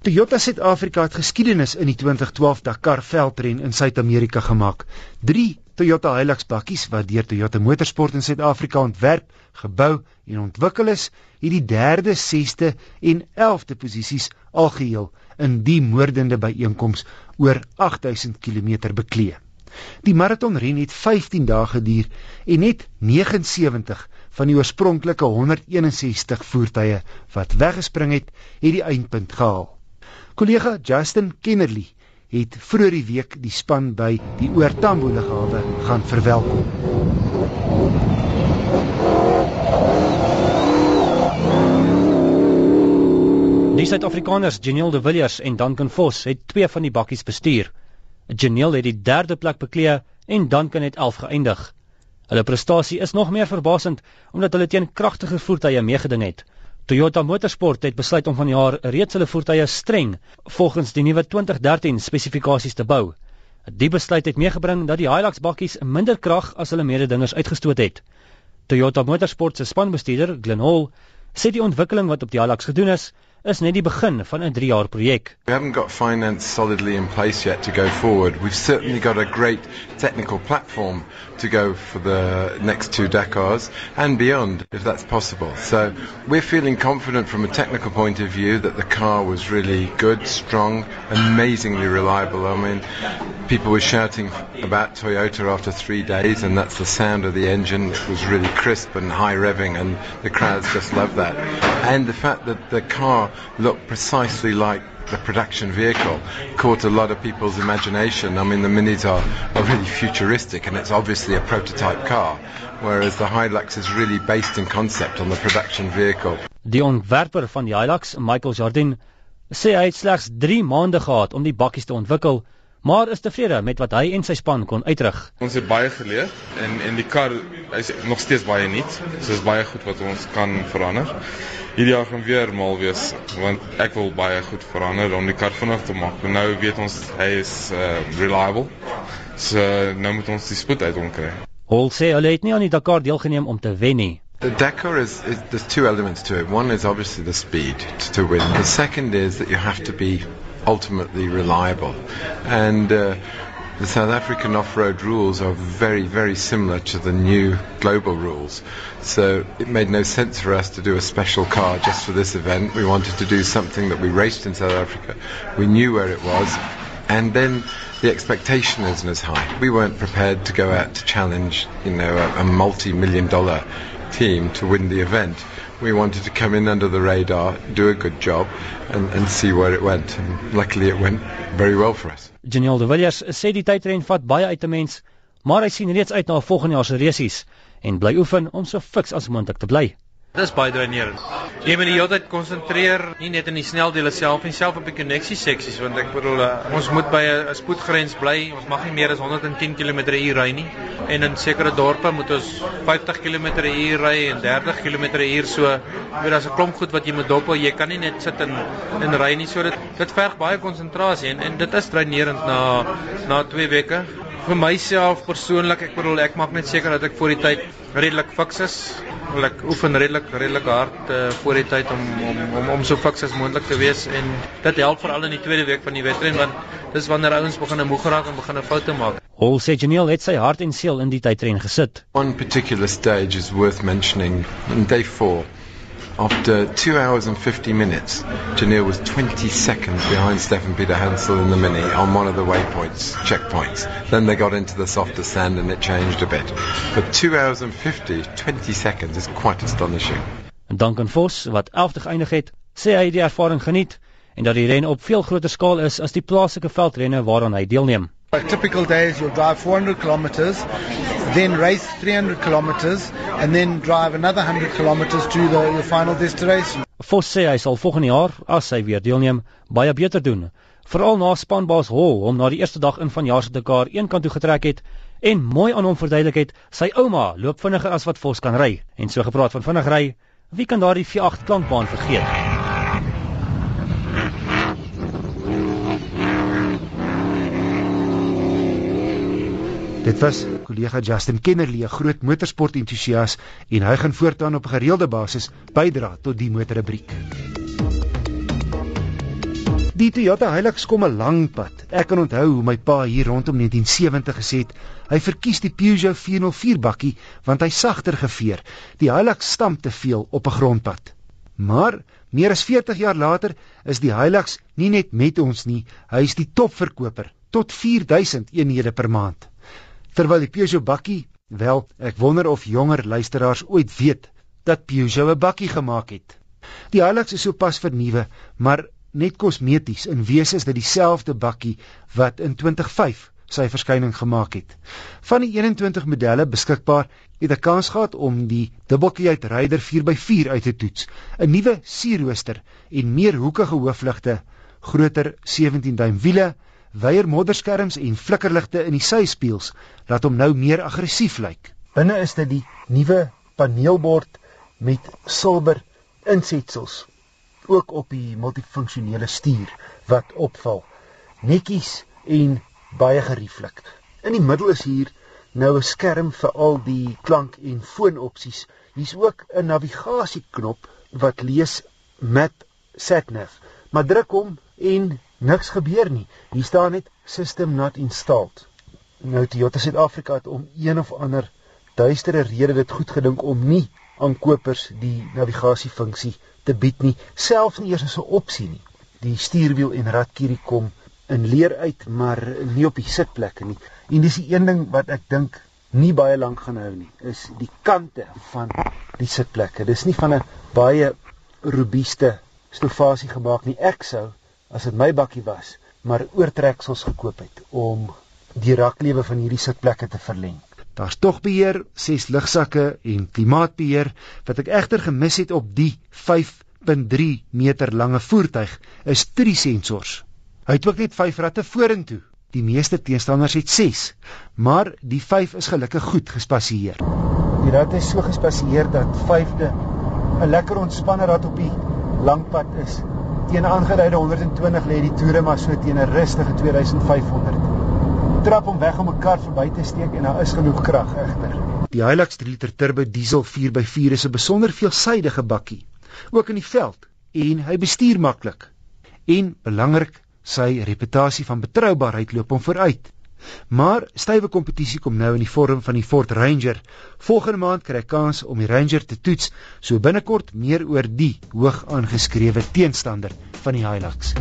Toyota Suid-Afrika het geskiedenis in die 2012 Dakar veldren in Suid-Amerika gemaak. 3 Toyota Hilux bakkies wat deur Toyota Motorsport in Suid-Afrika ontwerp, gebou en ontwikkel is, het die 3de, 6de en 11de posisies algeheel in die moordende byeenkoms oor 8000 km beklee. Die maratonren het 15 dae geduur en net 79 van die oorspronklike 161 voertuie wat weggespring het, het die eindpunt gehaal. Kollega Justin Kennerly het vroeër die week die span by die Oortambo lughawe gaan verwelkom. Die Suid-Afrikaners, Janiel de Villiers en Duncan Vos, het twee van die bakkies bestuur. Janiel het die 3de plek beklee en Duncan het 11 geëindig. Hulle prestasie is nog meer verbasend omdat hulle teen kragtige voertuie meegeding het. Toyota Motorsport het besluit om vanjaar reeds hulle voertuie streng volgens die nuwe 2013 spesifikasies te bou. Die besluit het meegebring dat die Hilux bakkies minder krag as hulle mededingers uitgestoot het. Toyota Motorsport se spanbestuurder, Glenn Hall, sê die ontwikkeling wat op die Hilux gedoen is, is net die begin van 'n 3 jaar projek. We haven't got finance solidly in place yet to go forward. We've certainly got a great technical platform to go for the next two Dakars and beyond if that's possible. So we're feeling confident from a technical point of view that the car was really good, strong, amazingly reliable. I mean, people were shouting about Toyota after 3 days and that's the sound of the engine. It was really crisp and high revving and the crowds just loved that. And the fact that the car look precisely like the production vehicle caught a lot of people's imagination. I mean, the Minis are, are really futuristic and it's obviously a prototype car, whereas the Hilux is really based in concept on the production vehicle. Die ontwerper van die Hilux, Michael Jardine, sê hy het slegs 3 maande gehad om die bakkies te ontwikkel maar is tevrede met wat hy en sy span kon uitrig. Ons het baie geleer en en die kar is nog steeds baie nuut. So is baie goed wat ons kan verander. Hierdie jaar gaan weer mal wees want ek wil baie goed verander om die kar vinnig te maak. Nou weet ons hy is uh, reliable. So nou moet ons die spoed uit hom kry. Hol sê hulle het nie aan die Dakar deelgeneem om te wen nie. The Dakar is, is there's two elements to it. One is obviously the speed to, to win. The second is that you have to be ultimately reliable. And uh, the South African off-road rules are very, very similar to the new global rules. So it made no sense for us to do a special car just for this event. We wanted to do something that we raced in South Africa. We knew where it was. And then the expectation isn't as high. We weren't prepared to go out to challenge, you know, a, a multi-million dollar team to win the event. we wanted to come in under the radar, do a good job, and, and see where it went. And luckily, it went very well for us. Genial de Villiers sê die tydren vat baie uit 'n mens, maar hy sien reeds uit na volgende jaar se resies en bly oefen om so fiks as moontlik te bly. Dis baie drainerend. Jy moet die hele tyd konsentreer, nie net in die sneldele self nie, self op die koneksie seksies want ek bedoel uh, ons moet by 'n spoedgrens bly. Ons mag nie meer as 110 km/h ry nie. En in sekere dorpe moet ons 50 km/h ry en 30 km/h so. Jy weet daar's 'n klomp goed wat jy moet dop. Jy kan nie net sit en en ry nie. So dit dit verg baie konsentrasie en en dit is drainerend na na 2 weke. Vir myself persoonlik, ek bedoel ek maak net seker dat ek voor die tyd redelik fiks is wil ek oefen redelik redelik hard uh, voor die tyd om om om om so fiks as moontlik te wees en dit help veral in die tweede week van die wedren want dis wanneer ouens begin moeg raak en begin foute maak. Hol sê Janiel het sy hart en siel in die tydren gesit. One particular stage is worth mentioning in day 4 After two hours and 50 minutes, Janil was 20 seconds behind Stefan Peter Hansel in the Mini on one of the waypoints, checkpoints. Then they got into the softer sand and it changed a bit. But two hours and 50, 20 seconds is quite astonishing. Duncan Vos, wat 11de geëindig het, sê hy die ervaring geniet en dat die ren op veel groter skaal is as die plaaslike veldrenne waaraan hy deelneem. A typical day is you'll drive 400 kilometers, then race 300 kilometers, and then drive another 100 kilometers to the, your final destination. Vos sê hy sal volgende jaar, as hy weer deelneem, baie beter doen. Veral na spanbaas Hol om na die eerste dag in vanjaar se Dakar een kant toe getrek het en mooi aan hom verduidelik het sy ouma loop vinniger as wat Vos kan ry. En so gepraat van vinnig ry, wie kan daardie V8 klankbaan vergeet? Dit was kollega Justin Kennerly, 'n groot motorsport entoesias en hy gaan voortaan op gereelde basis bydra tot die motorrubriek. Die Toyota Hilux kom 'n lang pad. Ek kan onthou hoe my pa hier rondom 1970 gesê het, hy verkies die Peugeot 404 bakkie want hy sagter geveer. Die Hilux stamp te veel op 'n grondpad. Maar meer as 40 jaar later is die Hilux nie net met ons nie, hy is die topverkoper tot 4000 eenhede per maand. Terwyl die Peugeot bakkie, wel, ek wonder of jonger luisteraars ooit weet dat Peugeot 'n bakkie gemaak het. Die Hilux is sopas vernuwe, maar net kosmeties. In wese is dit dieselfde bakkie wat in 2005 sy verskyning gemaak het. Van die 21 modelle beskikbaar, het 'n kans gehad om die dubbelkieuit Ryder 4x4 uit te toets. 'n Nuwe sierrooster en meer hoekige hoofligte, groter 17 duim wiele, wyer modderskerms en flikkerligte in die syspieëls laat hom nou meer aggressief lyk. Binne is dit die nuwe paneelbord met silwer insetsels ook op die multifunksionele stuur wat opval. Netjies en baie gerieflik. In die middel is hier nou 'n skerm vir al die klank en foonopsies. Hier's ook 'n navigasieknop wat lees met SatNav. Maar druk hom en niks gebeur nie. Hier staan net system not installed. Nou Toyota Suid-Afrika het om een of ander duistere rede dit goed gedink om nie aan kopers die navigasiefunksie te bied nie, selfs nie eers as 'n opsie nie. Die stuurwiel en radkierie kom in leer uit, maar nie op die sitplekke nie. En dis die een ding wat ek dink nie baie lank gaan hou nie, is die kante van die sitplekke. Dis nie van 'n baie robuuste stofasie gemaak nie. Ek sou as dit my bakkie was, maar oortreksels gekoop het om die raklewe van hierdie sitplekke te verleng. Daar's tog beheer, ses ligsakke en klimaatbeheer wat ek egter gemis het op die 5.3 meter lange voertuig is drie sensors. Hy het ook net 5 ratte vorentoe. Die meeste teenstanders het 6, maar die 5 is gelukkig goed gespasieer. Die ratte is so gespasieer dat 5de 'n lekker ontspanne rat op die langpad is teen aangeduide 120 lê die toere maar so teen 'n rustige 2500. Trap hom weg om 'n kar verby te steek en daar is genoeg krag egter. Die Hilux 3 liter turbo diesel 4x4 is 'n besonder veelsidige bakkie, ook in die veld en hy bestuur maklik. En belangrik, sy reputasie van betroubaarheid loop hom vooruit. Maar stywe kompetisie kom nou in die vorm van die Ford Ranger. Volgende maand kry ek kans om die Ranger te toets, so binnekort meer oor die hoog aangeskrewe teenstander van die Hilux.